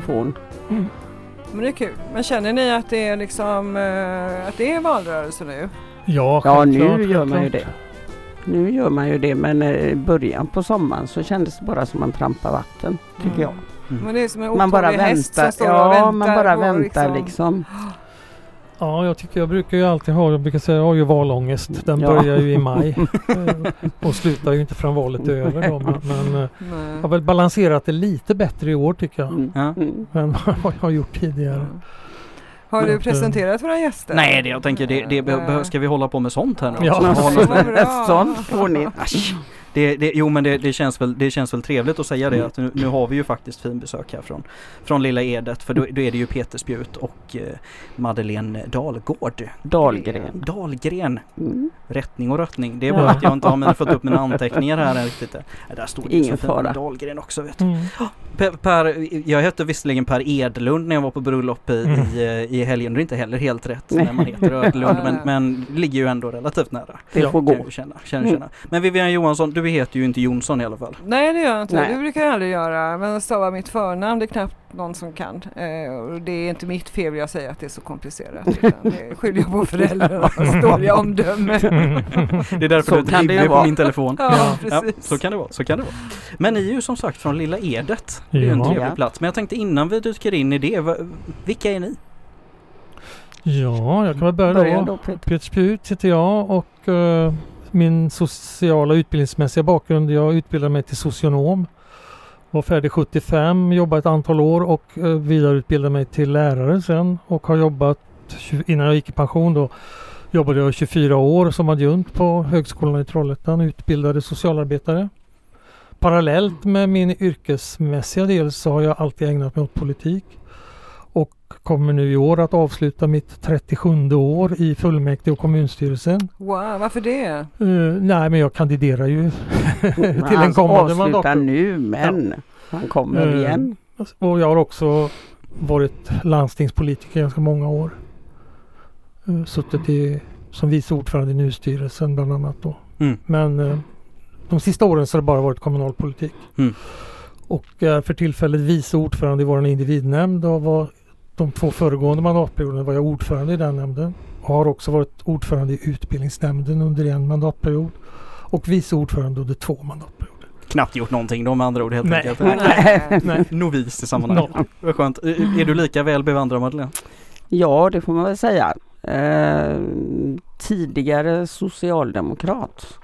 telefon. Men det är kul. Men känner ni att det är liksom eh, att det är valrörelse nu? Ja, Ja, nu gör man ju det. Nu gör man ju det men eh, i början på sommaren så kändes det bara som man trampar vatten tycker jag. Men det är som en Man bara häst som väntar. står och Ja, väntar man bara väntar liksom. Ja, jag tycker jag brukar ju alltid ha, jag brukar säga jag har ju valångest. Den Ja. börjar ju i maj och slutar ju inte förrän valet är över då. Men, men eh, jag har väl balanserat det lite bättre i år tycker jag. Mm. Ja. Mm. Än vad jag har gjort tidigare. Har du eh, presenterat våra gäster? Nej, det jag tänker det, det be- ska vi hålla på med sånt här nu? Ja. Ja. Sånt får ni. Det, det, jo men det, det, känns väl, det känns väl trevligt att säga det Mm. att nu, nu har vi ju faktiskt fin besök här från, från Lilla Edet för då, då är det ju Peter Spjut och eh, Madeleine Dalgård. Dahlgren. Dalgren, Mm. rättning och röttning. Det är bara att jag inte har fått upp mina anteckningar här riktigt. Där stod det Ingen så fara. Dalgren också vet du. Mm. Per, per, jag hette visserligen Per Edlund när jag var på bröllop i, Mm. i, eh, i helgen. Det är inte heller helt rätt Nej. när man heter Ödlund men, men ligger ju ändå relativt nära. Det får gå. ju känna, känna, Mm. känna. Men Vivian Johansson, du heter ju inte Jonsson i alla fall. Nej det gör jag inte. Nej. Det brukar jag aldrig göra. Men att stava mitt förnamn det är knappt någon som kan. Eh, och det är inte mitt fel jag säger att det är så komplicerat. Utan det skyller jag på föräldrarnas dåliga omdöme. Det är därför Så du inte kan det på min telefon. Ja, Ja. Ja, precis. så kan det vara, så kan det vara. Men ni är ju som sagt från Lilla Edet. Det är ju en trevlig Ja. plats. Men jag tänkte innan vi dyker in i det, vilka är ni? Ja, jag kan väl börja, Börja då. då Peter. Spjut heter jag och eh, min sociala utbildningsmässiga bakgrund. Jag utbildade mig till socionom. Var färdig 75, jobbade ett antal år och eh, vidareutbildade mig till lärare sen och har jobbat, innan jag gick i pension då, jobbade jag 24 år som adjunkt på Högskolan i Trollhättan, utbildade socialarbetare. Parallellt med min yrkesmässiga del så har jag alltid ägnat mig åt politik och kommer nu i år att avsluta mitt 37 år i fullmäktige och kommunstyrelsen. Wow, varför det? Eh, nej, men jag kandiderar ju till en Han kommande avslutar mandatperiod. nu men han kommer Eh, igen. Och jag har också varit landstingspolitiker ganska många år. Eh, Suttit i, som vice ordförande i NU-styrelsen bland annat då. Mm. Men eh, de sista åren så har det bara varit kommunalpolitik. Mm. Och är för tillfället vice ordförande i vår individnämnd och var de två föregående mandatperioderna var jag ordförande i den nämnden. Och har också varit ordförande i utbildningsnämnden under en mandatperiod. Och vice ordförande under två mandatperioder. Knappt gjort någonting då med andra ord helt Nej. enkelt. Nej. Nej. Novis i sammanhanget. Vad skönt. Är du lika väl bevandrad Madeleine? Ja det får man väl säga. Eh, tidigare socialdemokrat.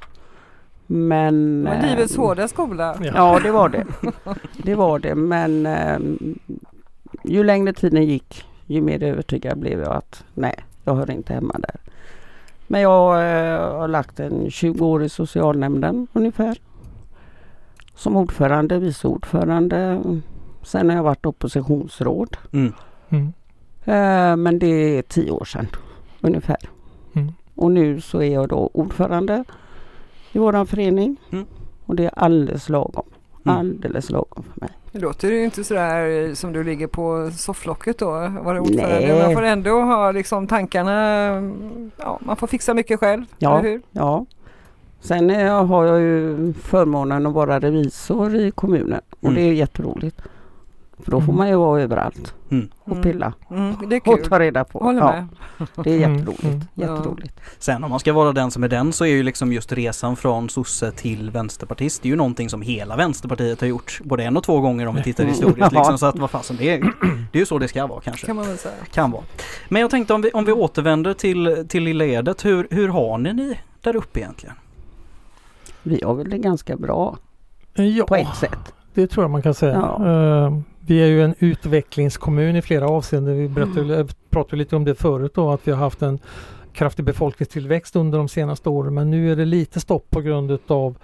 Men... Det var eh, livets hårda skola. Ja. Ja det var det. Det var det men eh, ju längre tiden gick ju mer övertygad blev jag att nej, jag hör inte hemma där. Men jag eh, har lagt en 20 år i socialnämnden ungefär. Som ordförande, vice ordförande. Sen har jag varit oppositionsråd. Mm. Mm. Eh, men det är tio år sedan ungefär. Mm. Och nu så är jag då ordförande i våran förening. Mm. Och det är alldeles lagom. Mm. Alldeles lagom för mig. Det låter ju inte sådär eh, som du ligger på sofflocket då, vara ordförande. Nej. Man får ändå ha liksom tankarna, ja man får fixa mycket själv, Ja. eller hur? Ja. Sen eh, har jag ju förmånen att vara revisor i kommunen och Mm. det är jätteroligt. För då får Mm. man ju vara överallt Mm. och Mm. pilla Mm, det är och kul. ta reda på. Håller Ja, med. det är Mm, jätteroligt. mm. jätteroligt. Sen om man ska vara den som är den så är ju liksom just resan från sosse till vänsterpartist. Det är ju någonting som hela Vänsterpartiet har gjort både en och två gånger om vi tittar historiskt. Ja. Liksom, så att vad fasen, det är, det är ju så det ska vara kanske. Kan man väl säga. Kan vara. Men jag tänkte om vi, om vi återvänder till, till Lilla Edet. Hur, hur har ni ni där uppe egentligen? Vi har väl det ganska bra Ja, på ett sätt. det tror jag man kan säga. Ja. Eh, vi är ju en utvecklingskommun i flera avseenden. Vi berättade, Mm. jag pratade lite om det förut då, att vi har haft en kraftig befolkningstillväxt under de senaste åren. Men nu är det lite stopp på grund av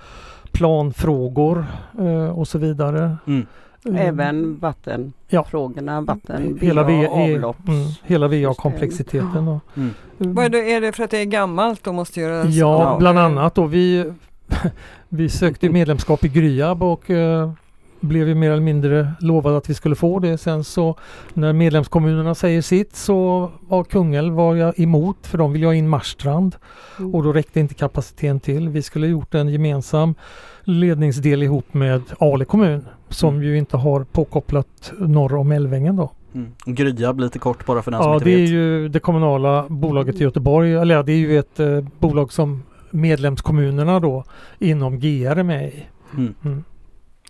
planfrågor eh, och så vidare. Mm. Eh, Även vattenfrågorna, vatten, hela, VA, avlopps. mm, hela VA-komplexiteten. Då. Mm. Vad är, det, är det för att det är gammalt och måste göras Ja, bland annat. Och vi, vi sökte medlemskap i Gryab och eh, blev vi mer eller mindre lovade att vi skulle få det. Sen så när medlemskommunerna säger sitt så var Kungälv var jag emot för de vill ha in Marstrand Mm. och då räckte inte kapaciteten till. Vi skulle gjort en gemensam ledningsdel ihop med Ale kommun som Mm. ju inte har påkopplat norr om Älvängen då. Mm. Grya lite kort bara för den som Ja, inte det är vet. ju det kommunala bolaget i Göteborg. Eller ja, det är ju ett eh, bolag som medlemskommunerna då inom GR är med i. Mm.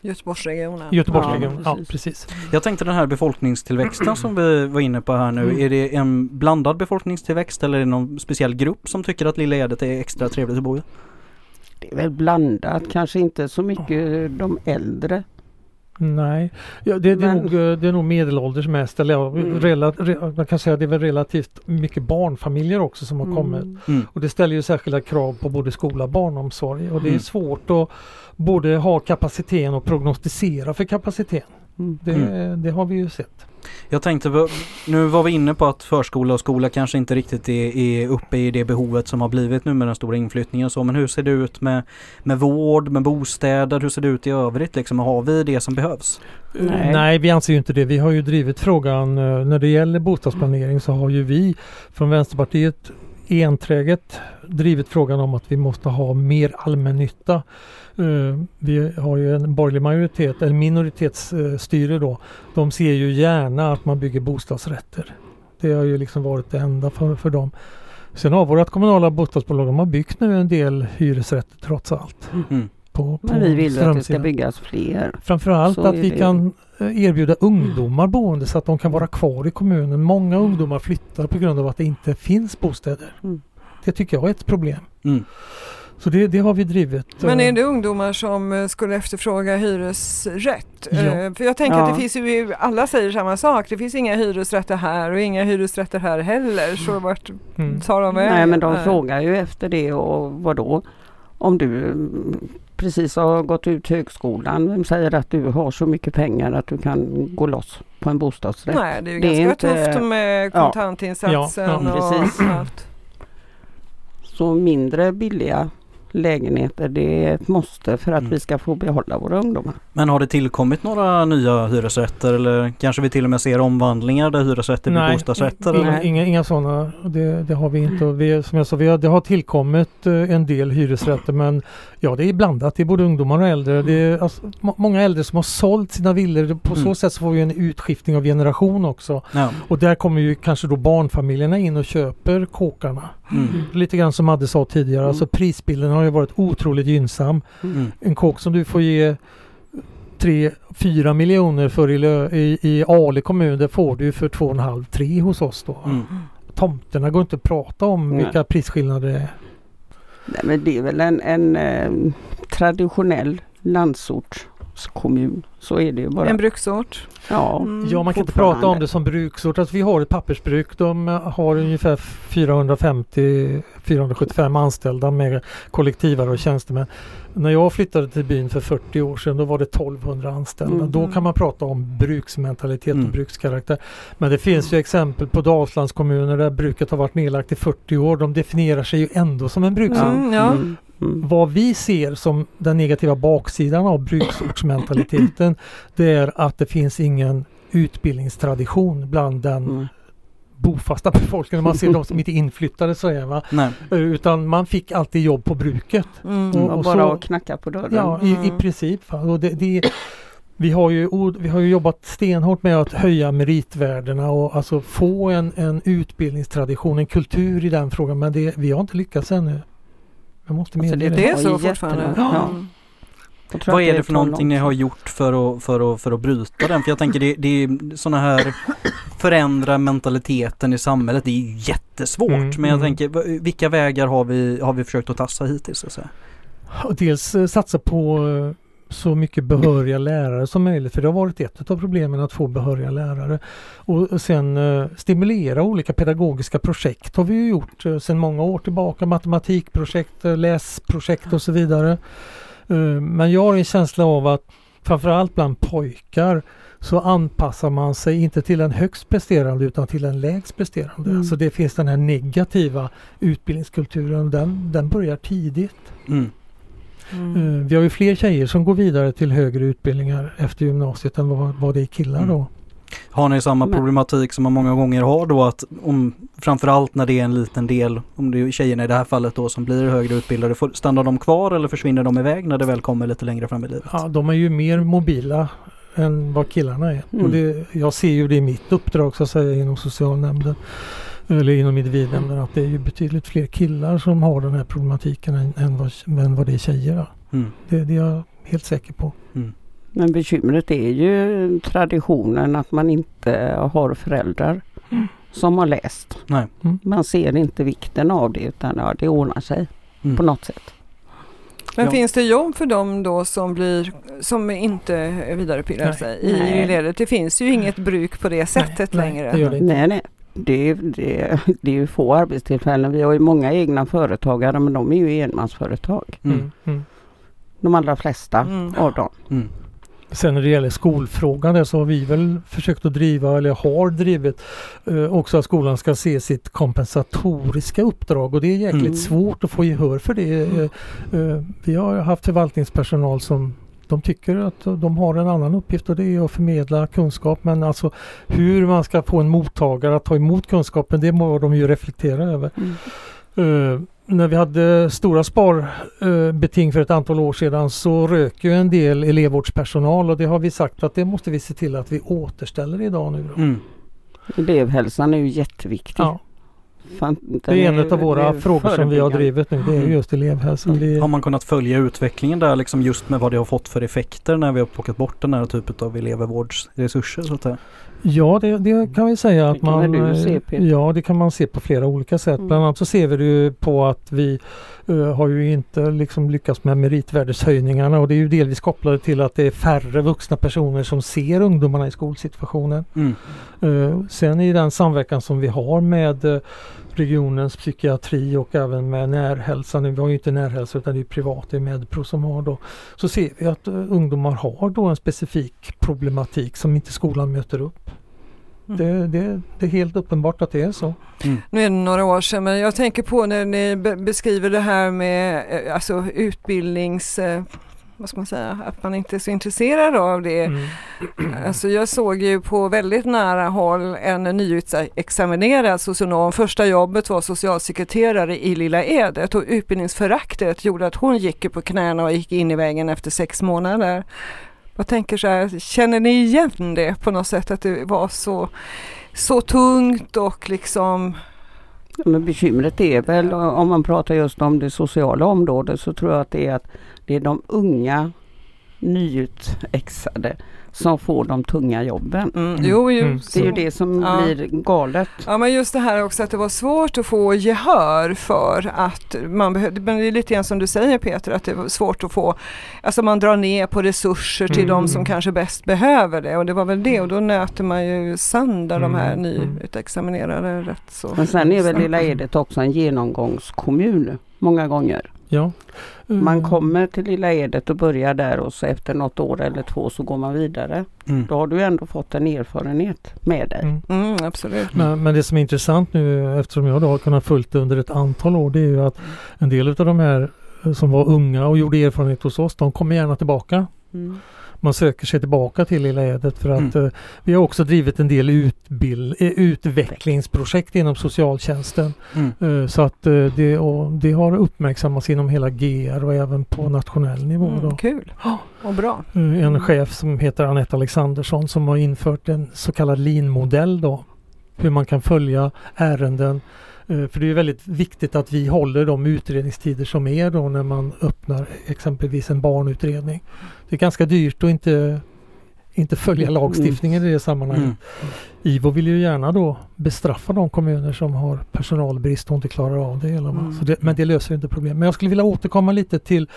Göteborgsregionen. Göteborgsregionen. Ja, Ja, precis. precis. Jag tänkte den här befolkningstillväxten som vi var inne på här nu. Mm. Är det en blandad befolkningstillväxt eller är det någon speciell grupp som tycker att Lilla Edet är extra trevligt att bo i? Det är väl blandat, kanske inte så mycket de äldre. Nej, ja, det, det, är Men- nog, eh, det är nog medelålders mest. Eller, Mm. rela, re, man kan säga att det är väl relativt mycket barnfamiljer också som har kommit. Mm. Mm. Och det ställer ju särskilda krav på både skola och barnomsorg. Och det är Mm. svårt att både ha kapaciteten och prognostisera för kapaciteten. Det, Mm. det har vi ju sett. Jag tänkte, nu var vi inne på att förskola och skola kanske inte riktigt är, är uppe i det behovet som har blivit nu med den stora inflyttningen och så. Men hur ser det ut med, med vård, med bostäder? Hur ser det ut i övrigt liksom? Har vi det som behövs? Nej. Nej, vi anser ju inte det. Vi har ju drivit frågan eh, när det gäller bostadsplanering så har ju vi från Vänsterpartiet enträget drivit frågan om att vi måste ha mer allmännytta. Eh, vi har ju en borgerlig majoritet, eller minoritetsstyre då. De ser ju gärna att man bygger bostadsrätter. Det har ju liksom varit det enda för, för dem. Sen har vårt kommunala bostadsbolag, de har byggt nu en del hyresrätter trots allt. Mm. På, på Men vi vill att det ska byggas fler. Framförallt Så att vi det. kan eh, erbjuda ungdomar boende så att de kan vara kvar i kommunen. Många ungdomar flyttar på grund av att det inte finns bostäder. Mm. Det tycker jag är ett problem. Mm. Så det, det har vi drivit. Men eh, är det ungdomar som eh, skulle efterfråga hyresrätt? Ja. Eh, För jag tänker att Ja. det finns ju, alla säger samma sak, det finns inga hyresrätter här och inga hyresrätter här heller. Så vart Mm. tar de vägen? Nej men de Eh, frågar ju efter det och vad då? Om du mm, precis har gått ut högskolan, vem säger att du har så mycket pengar att du kan gå loss på en bostadsrätt? Nej, det är ju Det är ganska inte- tufft med Ja. kontantinsatsen Ja, ja, och precis. allt. Så mindre billiga lägenheter det är ett måste för att Mm. vi ska få behålla våra ungdomar. Men har det tillkommit några nya hyresrätter eller kanske vi till och med ser omvandlingar där hyresrätter blir Nej, bostadsrätter? Eller? Nej. inga, inga sådana. Det, det har vi inte. Och vi, som jag sa, vi har, det har tillkommit eh, en del hyresrätter men ja det är blandat. Det är både ungdomar och äldre. Det är alltså, må- många äldre som har sålt sina villor. På så Mm. sätt så får vi en utskiftning av generation också. Ja. Och där kommer ju kanske då barnfamiljerna in och köper kåkarna. Mm. Lite grann som Madde sa tidigare, Mm. alltså prisbilden har ju varit otroligt gynnsam. Mm. En kåk som du får ge 3-4 miljoner för i, i, i Ale kommun, det får du för 2,5-3 hos oss då. Mm. Tomterna går inte att prata om Nej. vilka prisskillnader det är. Nej, men det är väl en, en eh, traditionell landsortskommun. Så är det ju bara. En bruksort. ja. Mm. Ja, man kan inte prata om det som bruksort. Alltså, vi har ett pappersbruk. De har ungefär 450-475 anställda med kollektivare och tjänstemän. När jag flyttade till byn för 40 år sedan då var det 1200 anställda. Mm. Då kan man prata om bruksmentalitet Mm. och brukskaraktär. Men det finns ju exempel på Dalslandskommuner där bruket har varit nedlagt i 40 år. De definierar sig ju ändå som en bruksort. Ja. Mm. Mm. Mm. Vad vi ser som den negativa baksidan av bruksortsmentaliteten det är att det finns ingen utbildningstradition bland den Mm. bofasta befolkningen. Man ser de som inte är inflyttade så är va. Nej. Eh, Utan man fick alltid jobb på bruket. Mm. Och- Och bara så- att knacka på dörren. Ja, i, i Mm. princip. Och det, det, vi, har ju, vi har ju jobbat stenhårt med att höja meritvärderna och alltså få en, en utbildningstradition, en kultur i den frågan. Men det, vi har inte lyckats ännu. Jag måste Alltså, medge det det. Det är så fortfarande. Ja. Vad är det för någonting ni har gjort för att, för att, för att bryta den? För jag tänker det, det är sådana här förändra mentaliteten i samhället. Det är ju jättesvårt. Mm, men jag mm. tänker vilka vägar har vi, har vi försökt att tassa hittills? Så att säga? Och dels eh, satsa på eh, så mycket behöriga lärare som möjligt för det har varit ett av problemen att få behöriga lärare. Och sen eh, stimulera olika pedagogiska projekt har vi ju gjort eh, sedan många år tillbaka. Matematikprojekt, eh, läsprojekt och så vidare. Eh, Men jag har en känsla av att framförallt bland pojkar så anpassar man sig inte till en högst presterande utan till en lägst presterande. Mm. Så det finns den här negativa utbildningskulturen, den, den börjar tidigt. Mm. Mm. Eh, Vi har ju fler tjejer som går vidare till högre utbildningar efter gymnasiet än vad, vad det är killar Mm. då. Har ni samma problematik som man många gånger har då att om framförallt när det är en liten del, om det är tjejerna i det här fallet då som blir högre utbildade, får- stannar de kvar eller försvinner de iväg när det väl kommer lite längre fram i livet? Ja, de är ju mer mobila än vad killarna är. Mm. Och det, jag ser ju det i mitt uppdrag så att säga inom socialnämnden. Eller inom individnämnden att det är ju betydligt fler killar som har den här problematiken än, än, vad, än vad det är tjejer. Mm. Det, det är jag helt säker på. Men bekymret är ju traditionen att man inte har föräldrar Mm. som har läst. Nej. Mm. Man ser inte vikten av det utan ja, det ordnar sig Mm. på något sätt. Men Ja. finns det jobb för dem då som, blir, som inte vidareutbildar Nej. sig i Nej. ledet? Det finns ju inget bruk på det sättet nej, längre. det gör det inte. Nej, nej. Det, är- det, det är ju få arbetstillfällen. Vi har ju många egna företagare men de är ju enmansföretag. Mm. Mm. Mm. De allra flesta Mm. av dem. Mm. Sen när det gäller skolfrågan där så har vi väl försökt att driva, eller har drivit, eh, också att skolan ska se sitt kompensatoriska uppdrag och det är jäkligt Mm. svårt att få gehör för det. Eh, eh, vi har haft förvaltningspersonal som de tycker att de har en annan uppgift och det är att förmedla kunskap men alltså hur man ska få en mottagare att ta emot kunskapen det må de ju reflektera över. Eh, när vi hade stora sparbeting för ett antal år sedan så rök ju en del elevvårdspersonal och det har vi sagt att det måste vi se till att vi återställer idag nu. Då. Mm. Elevhälsan är ju jätteviktig. Ja, Fan, det är en av våra frågor som vi har drivit nu. Det är Mm. just elevhälsan. Det är, Har man kunnat följa utvecklingen där liksom just med vad det har fått för effekter när vi har plockat bort den här typen av elevvårdsresurser så att säga? Ja, det, det kan vi säga att man... se, ja, det kan man se på flera olika sätt. Mm. Bland annat så ser vi det ju på att vi har ju inte liksom lyckats med meritvärdeshöjningarna och det är ju delvis kopplat till att det är färre vuxna personer som ser ungdomarna i skolsituationen. Mm. Eh, sen i den samverkan som vi har med eh, regionens psykiatri och även med närhälsan, vi har ju inte närhälsa utan det är privat, det är Medpro som har då, så ser vi att eh, ungdomar har då en specifik problematik som inte skolan möter upp. Det, det, det är helt uppenbart att det är så. Mm. Nu är det några år sedan men jag tänker på när ni be beskriver det här med eh, alltså utbildnings... Eh, vad ska man säga? Att man inte är så intresserad av det. Mm. Alltså jag såg ju på väldigt nära håll en nyutexaminerad socionom. Första jobbet var socialsekreterare i Lilla Edet och utbildningsföraktet gjorde att hon gick på knäna och gick in i vägen efter sex månader. Jag tänker så här, känner ni igen det på något sätt att det var så, så tungt och liksom? Men bekymret är väl om man pratar just om det sociala området så tror jag att det är att det är de unga nyutexade som får de tunga jobben. Mm, Mm. jo, jo, Mm. Det är ju det som Ja. blir galet. Ja men just det här också att det var svårt att få gehör för att man behövde, men det är lite grann som du säger Peter, att det var svårt att få, alltså man drar ner på resurser till Mm. de som kanske bäst behöver det och det var väl det och då nöter man ju sönder de här Mm, mm. nyutexaminerade rätt så. Men sen är väl Lilla Edet också en genomgångskommun många gånger. Ja. Man Mm. kommer till Lilla Edet och börjar där och så efter något år eller två så går man vidare. Mm. Då har du ändå fått en erfarenhet med dig. Mm. Mm, absolut. Men, men det som är intressant nu eftersom jag då har kunnat följt det under ett antal år det är ju att en del av de här eh, som var unga och gjorde erfarenhet hos oss de kommer gärna tillbaka. Mm. Man söker sig tillbaka till Lilla Edet för att eh, vi har också drivit en del utbild, eh, utvecklingsprojekt inom socialtjänsten. Mm. Eh, så att eh, det, och det har uppmärksammats inom hela GR och även på nationell nivå. Då. Mm, kul och bra. Eh, En chef som heter Anette Alexandersson som har infört en så kallad LIN-modell då. Hur man kan följa ärenden. Eh, för det är väldigt viktigt att vi håller de utredningstider som är då när man öppnar exempelvis en barnutredning. Det är ganska dyrt att inte, inte följa lagstiftningen i det sammanhanget. Mm. IVO vill ju gärna då bestraffa de kommuner som har personalbrist och inte klarar av det. Hela. Mm. Det men det löser inte problemet. Men jag skulle vilja återkomma lite till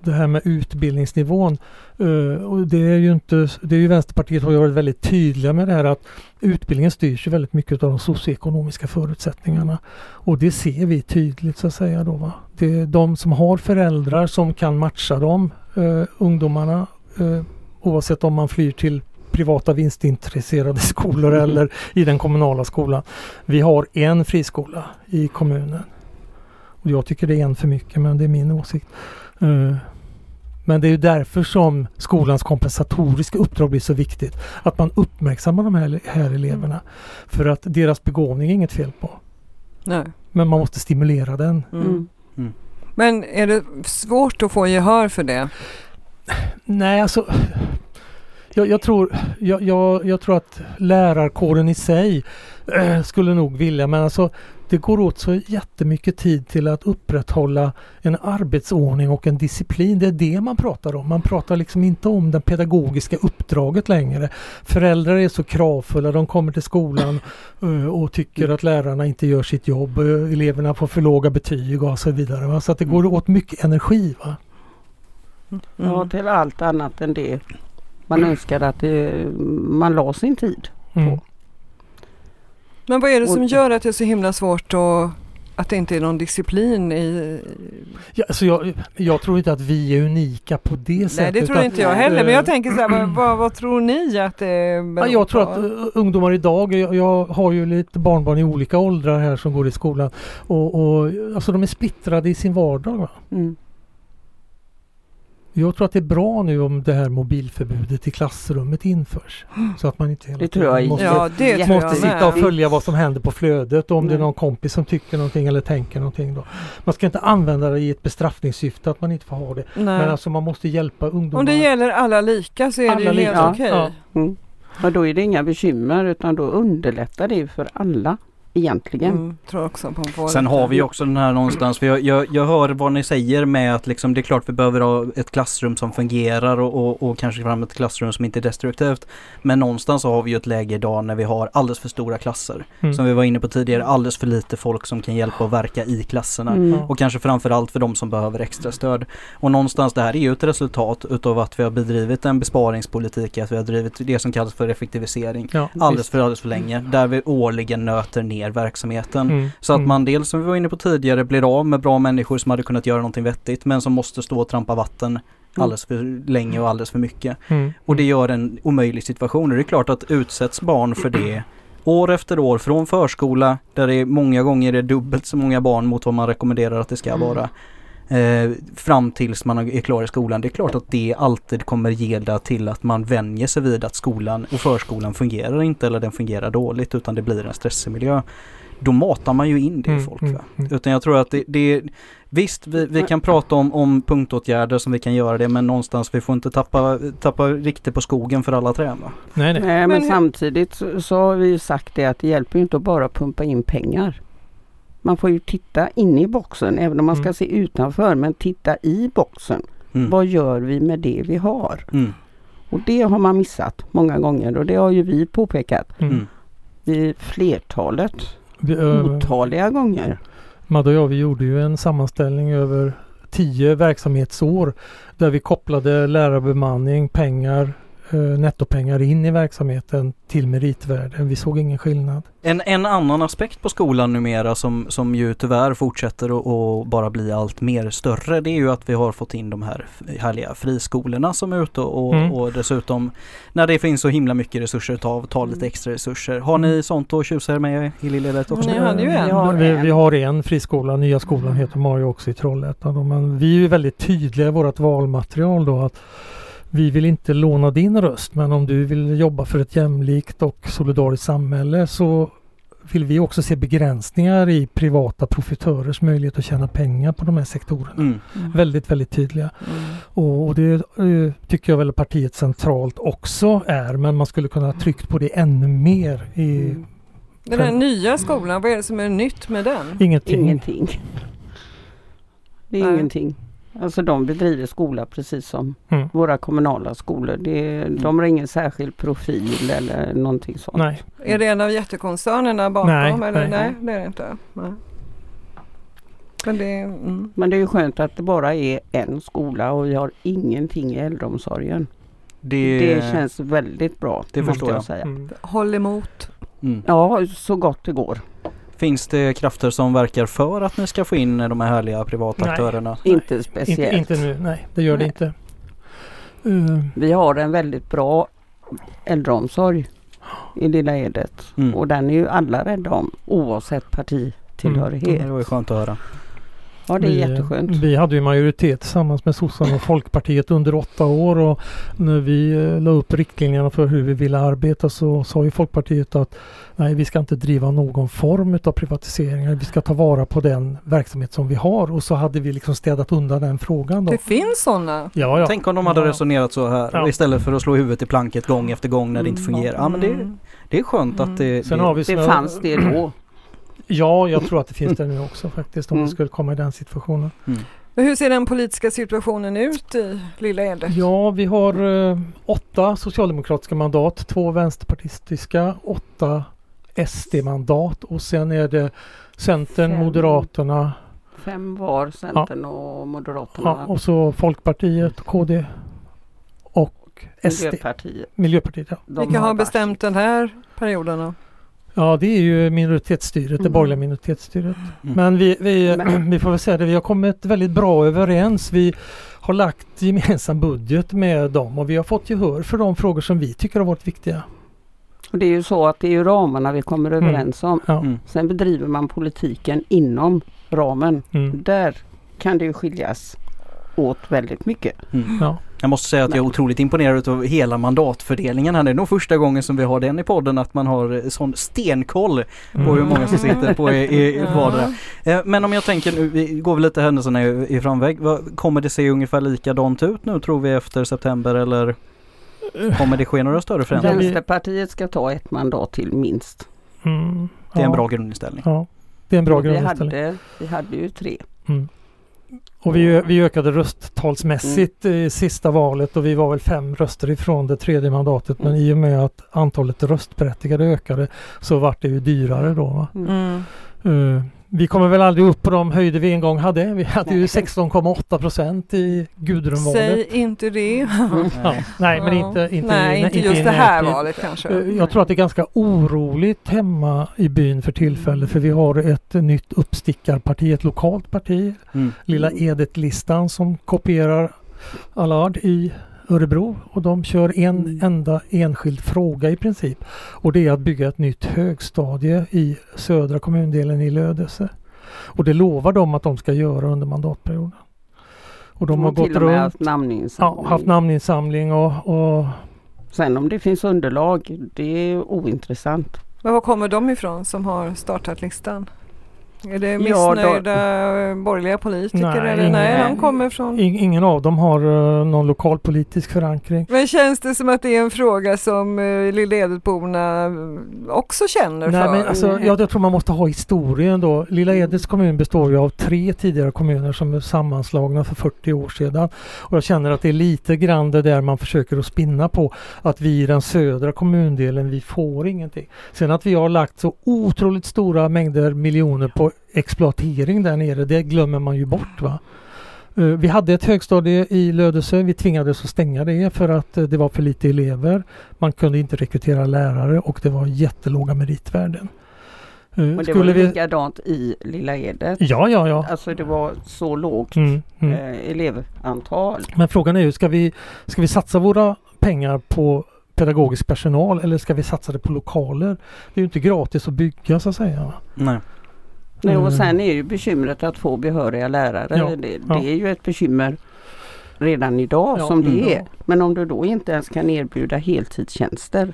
det här med utbildningsnivån. Eh, och det är ju inte, det är ju Vänsterpartiet har varit väldigt tydliga med det här att utbildningen styrs ju väldigt mycket av de socioekonomiska förutsättningarna. Och det ser vi tydligt så att säga då. Va? Det är de som har föräldrar som kan matcha dem, eh, ungdomarna, eh, oavsett om man flyr till privata vinstintresserade skolor Mm. eller i den kommunala skolan. Vi har en friskola i kommunen. Och jag tycker det är en för mycket men det är min åsikt. Eh, Men det är ju därför som skolans kompensatoriska uppdrag blir så viktigt. Att man uppmärksammar de här, här eleverna. För att deras begåvning är inget fel på. Nej. Men man måste stimulera den. Mm. Mm. Men är det svårt att få gehör för det? Nej, alltså jag, jag, tror, jag, jag, jag tror att lärarkåren i sig äh, skulle nog vilja men alltså det går åt så jättemycket tid till att upprätthålla en arbetsordning och en disciplin. Det är det man pratar om. Man pratar liksom inte om det pedagogiska uppdraget längre. Föräldrar är så kravfulla. De kommer till skolan eh, och tycker att lärarna inte gör sitt jobb. Eh, eleverna får för låga betyg och så vidare. Så att det går åt mycket energi. Va? Mm. Ja, till allt annat än det man önskar att det, man la sin tid Mm. på. Men vad är det som gör att det är så himla svårt att, att det inte är någon disciplin i... Ja, alltså jag, jag tror inte att vi är unika på det Nej sättet. det tror att- inte jag heller men jag tänker så här, vad, vad, vad tror ni att det Ja, beror jag tror på? att uh, ungdomar idag, jag, jag har ju lite barnbarn i olika åldrar här som går i skolan och, och alltså de är splittrade i sin vardag. Va? Mm. Jag tror att det är bra nu om det här mobilförbudet i klassrummet införs. Så att man inte hela Det tiden måste, Ja det måste jag sitta och följa vad som händer på flödet och om det är Nej. någon kompis som tycker någonting eller tänker någonting. Då. Man ska inte använda det i ett bestraffningssyfte att man inte får ha det. Nej. Men alltså man måste hjälpa ungdomar. Om det gäller alla lika så är det Alla ju helt okej. ja. Mm. Och då är det inga bekymmer utan då underlättar det för alla egentligen. Mm, tror också på Sen har vi också den här någonstans, för jag, jag, jag hör vad ni säger med att liksom, det är klart vi behöver ha ett klassrum som fungerar och, och, och kanske fram ett klassrum som inte är destruktivt. Men någonstans så har vi ju ett läge idag när vi har alldeles för stora klasser. Mm. Som vi var inne på tidigare, alldeles för lite folk som kan hjälpa och verka i klasserna. Mm. Och kanske framförallt för de som behöver extra stöd. Och någonstans det här är ju ett resultat utav att vi har bedrivit en besparingspolitik, att vi har drivit det som kallas för effektivisering. Ja, Alldeles visst. för alldeles för länge. Där vi årligen nöter ner verksamheten. Mm, Så att mm. man dels som vi var inne på tidigare blir av med bra människor som hade kunnat göra någonting vettigt men som måste stå och trampa vatten alldeles för länge och alldeles för mycket. Mm. Och det gör en omöjlig situation och det är klart att utsätts barn för det år efter år från förskola där det är många gånger är dubbelt så många barn mot vad man rekommenderar att det ska Mm. vara. Eh, fram tills man är klar i skolan. Det är klart att det alltid kommer leda till att man vänjer sig vid att skolan och förskolan fungerar inte eller den fungerar dåligt utan det blir en stressig miljö. Då matar man ju in det i Mm, folk. mm, Va? mm. Utan jag tror att det, det Visst, vi, vi kan prata om, om punktåtgärder som vi kan göra det men någonstans vi får inte tappa, tappa riktigt på skogen för alla träd. Nej, nej. Nej, men, samtidigt så, så har vi ju sagt det att det hjälper ju inte att bara pumpa in pengar. Man får ju titta in i boxen även om man ska Mm. se utanför men titta i boxen. Mm. Vad gör vi med det vi har? Mm. Och det har man missat många gånger och det har ju vi påpekat Mm. Vid flertalet, Vi, ö, otaliga gånger. Madde och jag vi gjorde ju en sammanställning över tio verksamhetsår där vi kopplade lärarbemanning, pengar, nettopengar in i verksamheten till meritvärde. Vi såg ingen skillnad. En, en annan aspekt på skolan numera som, som ju tyvärr fortsätter att- att bara bli allt mer större det är ju att vi har fått in de här härliga friskolorna som är ute och, Mm. och dessutom när det finns så himla mycket resurser ta, ta lite extra resurser. Har ni sånt att tjusa er med i Lillelet också? Ni hade ju en. Vi har vi, en. vi har en friskola, Nya skolan heter ju också i Trollhättan. Men vi är ju väldigt tydliga i vårt valmaterial då att vi vill inte låna din röst men om du vill jobba för ett jämlikt och solidariskt samhälle så vill vi också se begränsningar i privata profitörers möjlighet att tjäna pengar på de här sektorerna. Mm. Väldigt, väldigt tydliga. Mm. Och, och det eh, tycker jag väl partiet centralt också är men man skulle kunna ha tryckt på det ännu mer i Mm. Den här nya skolan, vad är det som är nytt med den? ingenting. Ingenting. Det är Nej. ingenting. Alltså de bedriver skola precis som Mm. våra kommunala skolor. Det, de har ingen särskild profil eller någonting sånt. Nej. Är det en av jättekoncernerna bakom? Nej, eller? nej. nej, det är det inte. Nej. Men det är... Mm. Men det är ju skönt att det bara är en skola och vi har ingenting i äldreomsorgen. Det, Det känns väldigt bra. det förstår jag. säga. Mm. Håll emot. mm. Ja, så gott det går. Finns det krafter som verkar för att ni ska få in de här härliga privata Nej. aktörerna? Inte Inte, speciellt. inte nu, nej det gör det Nej. inte. Eh, Vi har en väldigt bra äldreomsorg i Lilla Edet. Mm. Och den är ju alla rädda om oavsett partitillhörighet. Det var ju skönt att höra. Ja, det är vi, jätteskönt. Vi hade ju majoritet tillsammans med sossarna och Folkpartiet under åtta år och när vi eh, la upp riktlinjerna för hur vi ville arbeta så sa ju Folkpartiet att nej, vi ska inte driva någon form av privatiseringar. Vi ska ta vara på den verksamhet som vi har och så hade vi liksom städat undan den frågan. Då. Det finns sådana. Ja, ja. Tänk om de hade Ja. resonerat så här Ja. istället för att slå huvudet i planket gång efter gång när det inte Mm. fungerar. Ja men det, Mm. det är skönt att det... Sen det, har vi Det fanns det då. Ja, jag tror att det finns det nu också faktiskt om Mm. vi skulle komma i den situationen. Men Hur ser den politiska situationen ut i Lilla Edet? Ja, vi har eh, åtta socialdemokratiska mandat, två vänsterpartistiska, åtta SD-mandat och sen är det Centern, Fem. Moderaterna Fem var Centern och Moderaterna. ja, och så Folkpartiet, KD och SD. Miljöpartiet. Miljöpartiet. Ja. De Vilka har varsitt. bestämt den här perioden då? Ja, det är ju minoritetsstyret, det Mm. borgerliga minoritetsstyret. Mm. Men vi, vi, Men- vi får väl säga det, vi har kommit väldigt bra överens. Vi har lagt gemensam budget med dem och vi har fått gehör för de frågor som vi tycker har varit viktiga. Och det är ju så att det är ju ramarna vi kommer Mm. överens om. Ja. Mm. Sen bedriver man politiken inom ramen. Mm. Där kan det ju skiljas åt väldigt mycket. Mm. Ja. Jag måste säga att jag är otroligt imponerad av hela mandatfördelningen här. Det är nog första gången som vi har den i podden att man har sån stenkoll på hur Mm. många som sitter på i, i vardera. Eh, Men om jag tänker nu, vi går väl lite händelserna i, i framväg. Kommer det se ungefär likadant ut nu tror vi efter september eller kommer det ske några större förändringar? Vänsterpartiet ska ta ett mandat till minst. Mm. Det är en bra grundinställning. Ja, det är en bra Och vi, grundinställning. hade, vi hade ju tre. Mm. Och vi, vi ökade rösttalsmässigt Mm. i sista valet och vi var väl fem röster ifrån det tredje mandatet. Men Mm. i och med att antalet röstberättigade ökade så vart det ju dyrare då. Va? Mm. Eh, vi kommer väl aldrig upp på de höjder vi en gång hade. Vi hade ju Nej. 16,8 procent i Gudrunvalet. Säg inte det. Ja, nej, men inte, inte, Nej, inte just det här närtid. valet kanske. Eh, Jag tror att det är ganska oroligt hemma i byn för tillfället för vi har ett nytt uppstickarparti, ett lokalt parti, Mm. Lilla Edet-listan som kopierar Allard i Örebro och de kör en Mm. enda enskild fråga i princip och det är att bygga ett nytt högstadie i södra kommundelen i Lödöse. Och det lovar de att de ska göra under mandatperioden. Och de har och till gått och runt, haft namninsamling. ja, haft namninsamling och, och Sen om det finns underlag, det är ointressant. Men var kommer de ifrån som har startat listan? Är det Ja, missnöjda borgerliga politiker? Nej, eller? Nej, ingen- de kommer från... ing- ingen av dem har eh, någon lokalpolitisk förankring. Men känns det som att det är en fråga som uh, Lilla Edetborna eh, också känner Nej, för? men alltså, jag, jag tror man måste ha historien då. Lilla Edets kommun består ju av tre tidigare kommuner som är sammanslagna för 40 år sedan. Och jag känner att det är lite grann det där man försöker att spinna på. Att vi i den södra kommundelen, vi får ingenting. Sen att vi har lagt så otroligt stora mängder miljoner på exploatering där nere, det glömmer man ju bort. va. Eh, Vi hade ett högstadie i Lödöse. Vi tvingades att stänga det för att eh, det var för lite elever. Man kunde inte rekrytera lärare och det var jättelåga meritvärden. Eh, Men det var ju likadant i Lilla Edet. Ja, ja, ja. Alltså det var så lågt Mm, mm. eh, elevantal. Men frågan är ju, ska vi, ska vi satsa våra pengar på pedagogisk personal eller ska vi satsa det på lokaler? Det är ju inte gratis att bygga så att säga. Nej. Nej, Mm. och sen är ju bekymret att få behöriga lärare. Ja, Det, ja. det är ju ett bekymmer redan idag Ja, som det mm. är. Men om du då inte ens kan erbjuda heltidstjänster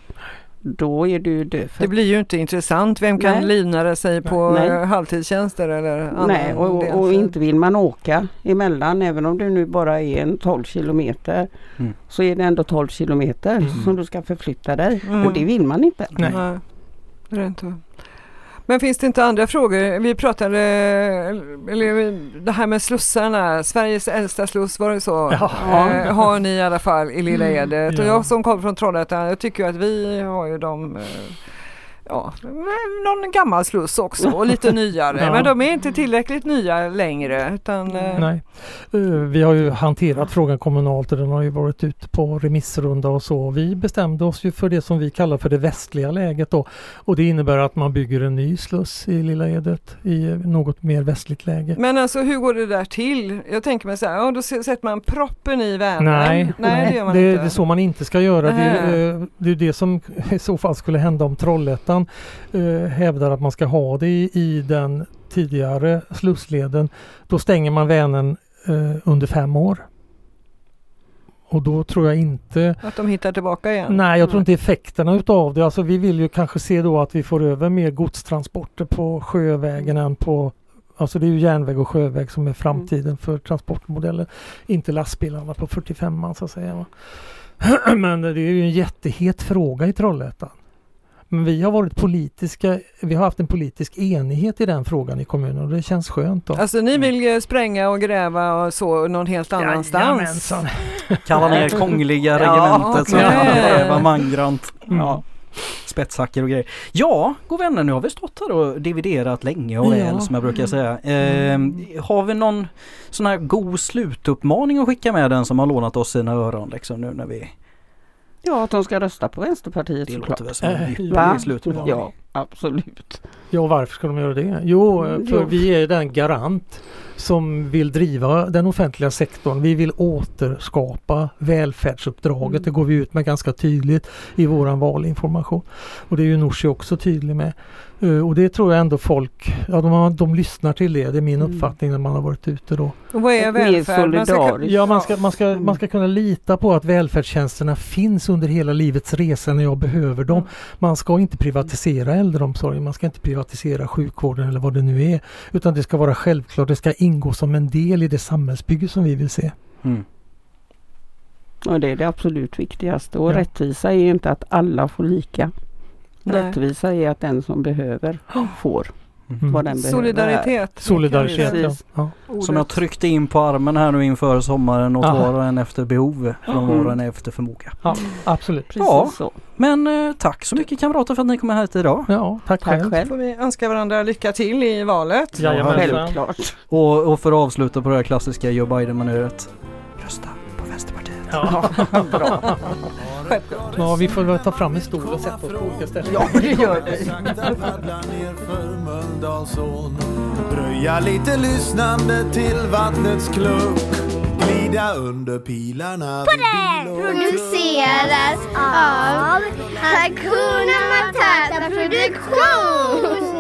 då är du död. Det blir ju inte intressant. Vem kan Nej. livnära sig på Nej. halvtidstjänster eller annan Nej, och, och inte vill man åka emellan även om det nu bara är en 12 kilometer Mm. så är det ändå 12 kilometer Mm. som du ska förflytta dig Mm. och det vill man inte. Nej. Nej, det är det inte. Men finns det inte andra frågor? Vi pratade, eller det här med slussarna, Sveriges äldsta sluss, var det så? Ja. Eh, har ni i alla fall i Lilla Mm. Edet. Och Ja. jag som kommer från Trollhättan, jag tycker att vi har ju de eh, Ja, någon gammal sluss också och lite nyare. Ja. Men de är inte tillräckligt nya längre. Utan, eh, Nej. Eh, Vi har ju hanterat frågan kommunalt och den har ju varit ute på remissrunda och så. Vi bestämde oss ju för det som vi kallar för det västliga läget då. Och det innebär att man bygger en ny sluss i Lilla Edet i något mer västligt läge. Men alltså hur går det där till? Jag tänker mig så här, ja, då sätter man proppen i Vänern. Nej, nej, det gör man det, inte. det är så man inte ska göra. Det, eh, det är det som i så fall skulle hända om Trollhättan eh, hävdar att man ska ha det i, i den tidigare Slussleden, då stänger man Vänern eh, under fem år. Och då tror jag inte Att de hittar tillbaka igen? Nej, jag tror inte effekterna utav det. Alltså vi vill ju kanske se då att vi får över mer godstransporter på sjövägen än på Alltså det är ju järnväg och sjöväg som är framtiden för transportmodellen. Inte lastbilarna på 45 så att säga. Men det är ju en jättehet fråga i Trollhättan. Men vi har varit politiska, vi har haft en politisk enighet i den frågan i kommunen och det känns skönt. Då. Alltså ni vill ju spränga och gräva och så någon helt annanstans? Jajamensan. Kalla ner kongliga Ja, regementet så okej. kan man gräva mangrant. Mm. Ja. Spetshackor och grejer. Ja, god vänner, nu har vi stått här och dividerat länge och väl Ja. som jag brukar säga. Eh, har vi någon sån här god slutuppmaning att skicka med den som har lånat oss sina öron liksom nu när vi... Ja, att de ska rösta på Vänsterpartiet Det såklart. låter väl som en Äh, ypperlig va? Ja, absolut. Ja, varför ska de göra det? Jo, Mm, för jo. vi är den garant som vill driva den offentliga sektorn. Vi vill återskapa välfärdsuppdraget. Mm. Det går vi ut med ganska tydligt i våran valinformation. Och det är ju Nooshi också tydlig med. Eh, och det tror jag ändå folk, ja de, har, de lyssnar till det. Det är min Mm. uppfattning när man har varit ute då. Och vad är välfärd? Man ska- solidariskt. Ja, man ska, man, ska, Mm. man ska kunna lita på att välfärdstjänsterna finns under hela livets resa när jag behöver dem. Man ska inte privatisera äldreomsorgen, man ska inte privatisera sjukvården eller vad det nu är. Utan det ska vara självklart, det ska ingå som en del i det samhällsbygge som vi vill se. Mm. Och det är det absolut viktigaste. Och Ja. rättvisa är inte att alla får lika. Nej. Rättvisa är att den som behöver får Mm. den. Solidaritet. Solidaritet, ja. Ja. Som jag tryckte in på armen här nu inför sommaren och en efter behov från Mm. var och en efter förmåga. ja absolut. Precis Ja. så. Men eh, tack så mycket kamrater för att ni kom hit idag. Ja, tack, Tack själv. själv. får vi önska varandra lycka till i valet. Jajamensan. Självklart. Och, och för att avsluta på det här klassiska Joe Biden-manöret. Rösta på Vänsterpartiet. Ja. Bra. Självklart. ja, vi får väl ta fram en stol och sätta oss på olika ställen. Ja, det gör vi. Dröja lite lyssnande till vattnets kluck Glida under pilarna produceras av Hakuna Matata Produktion.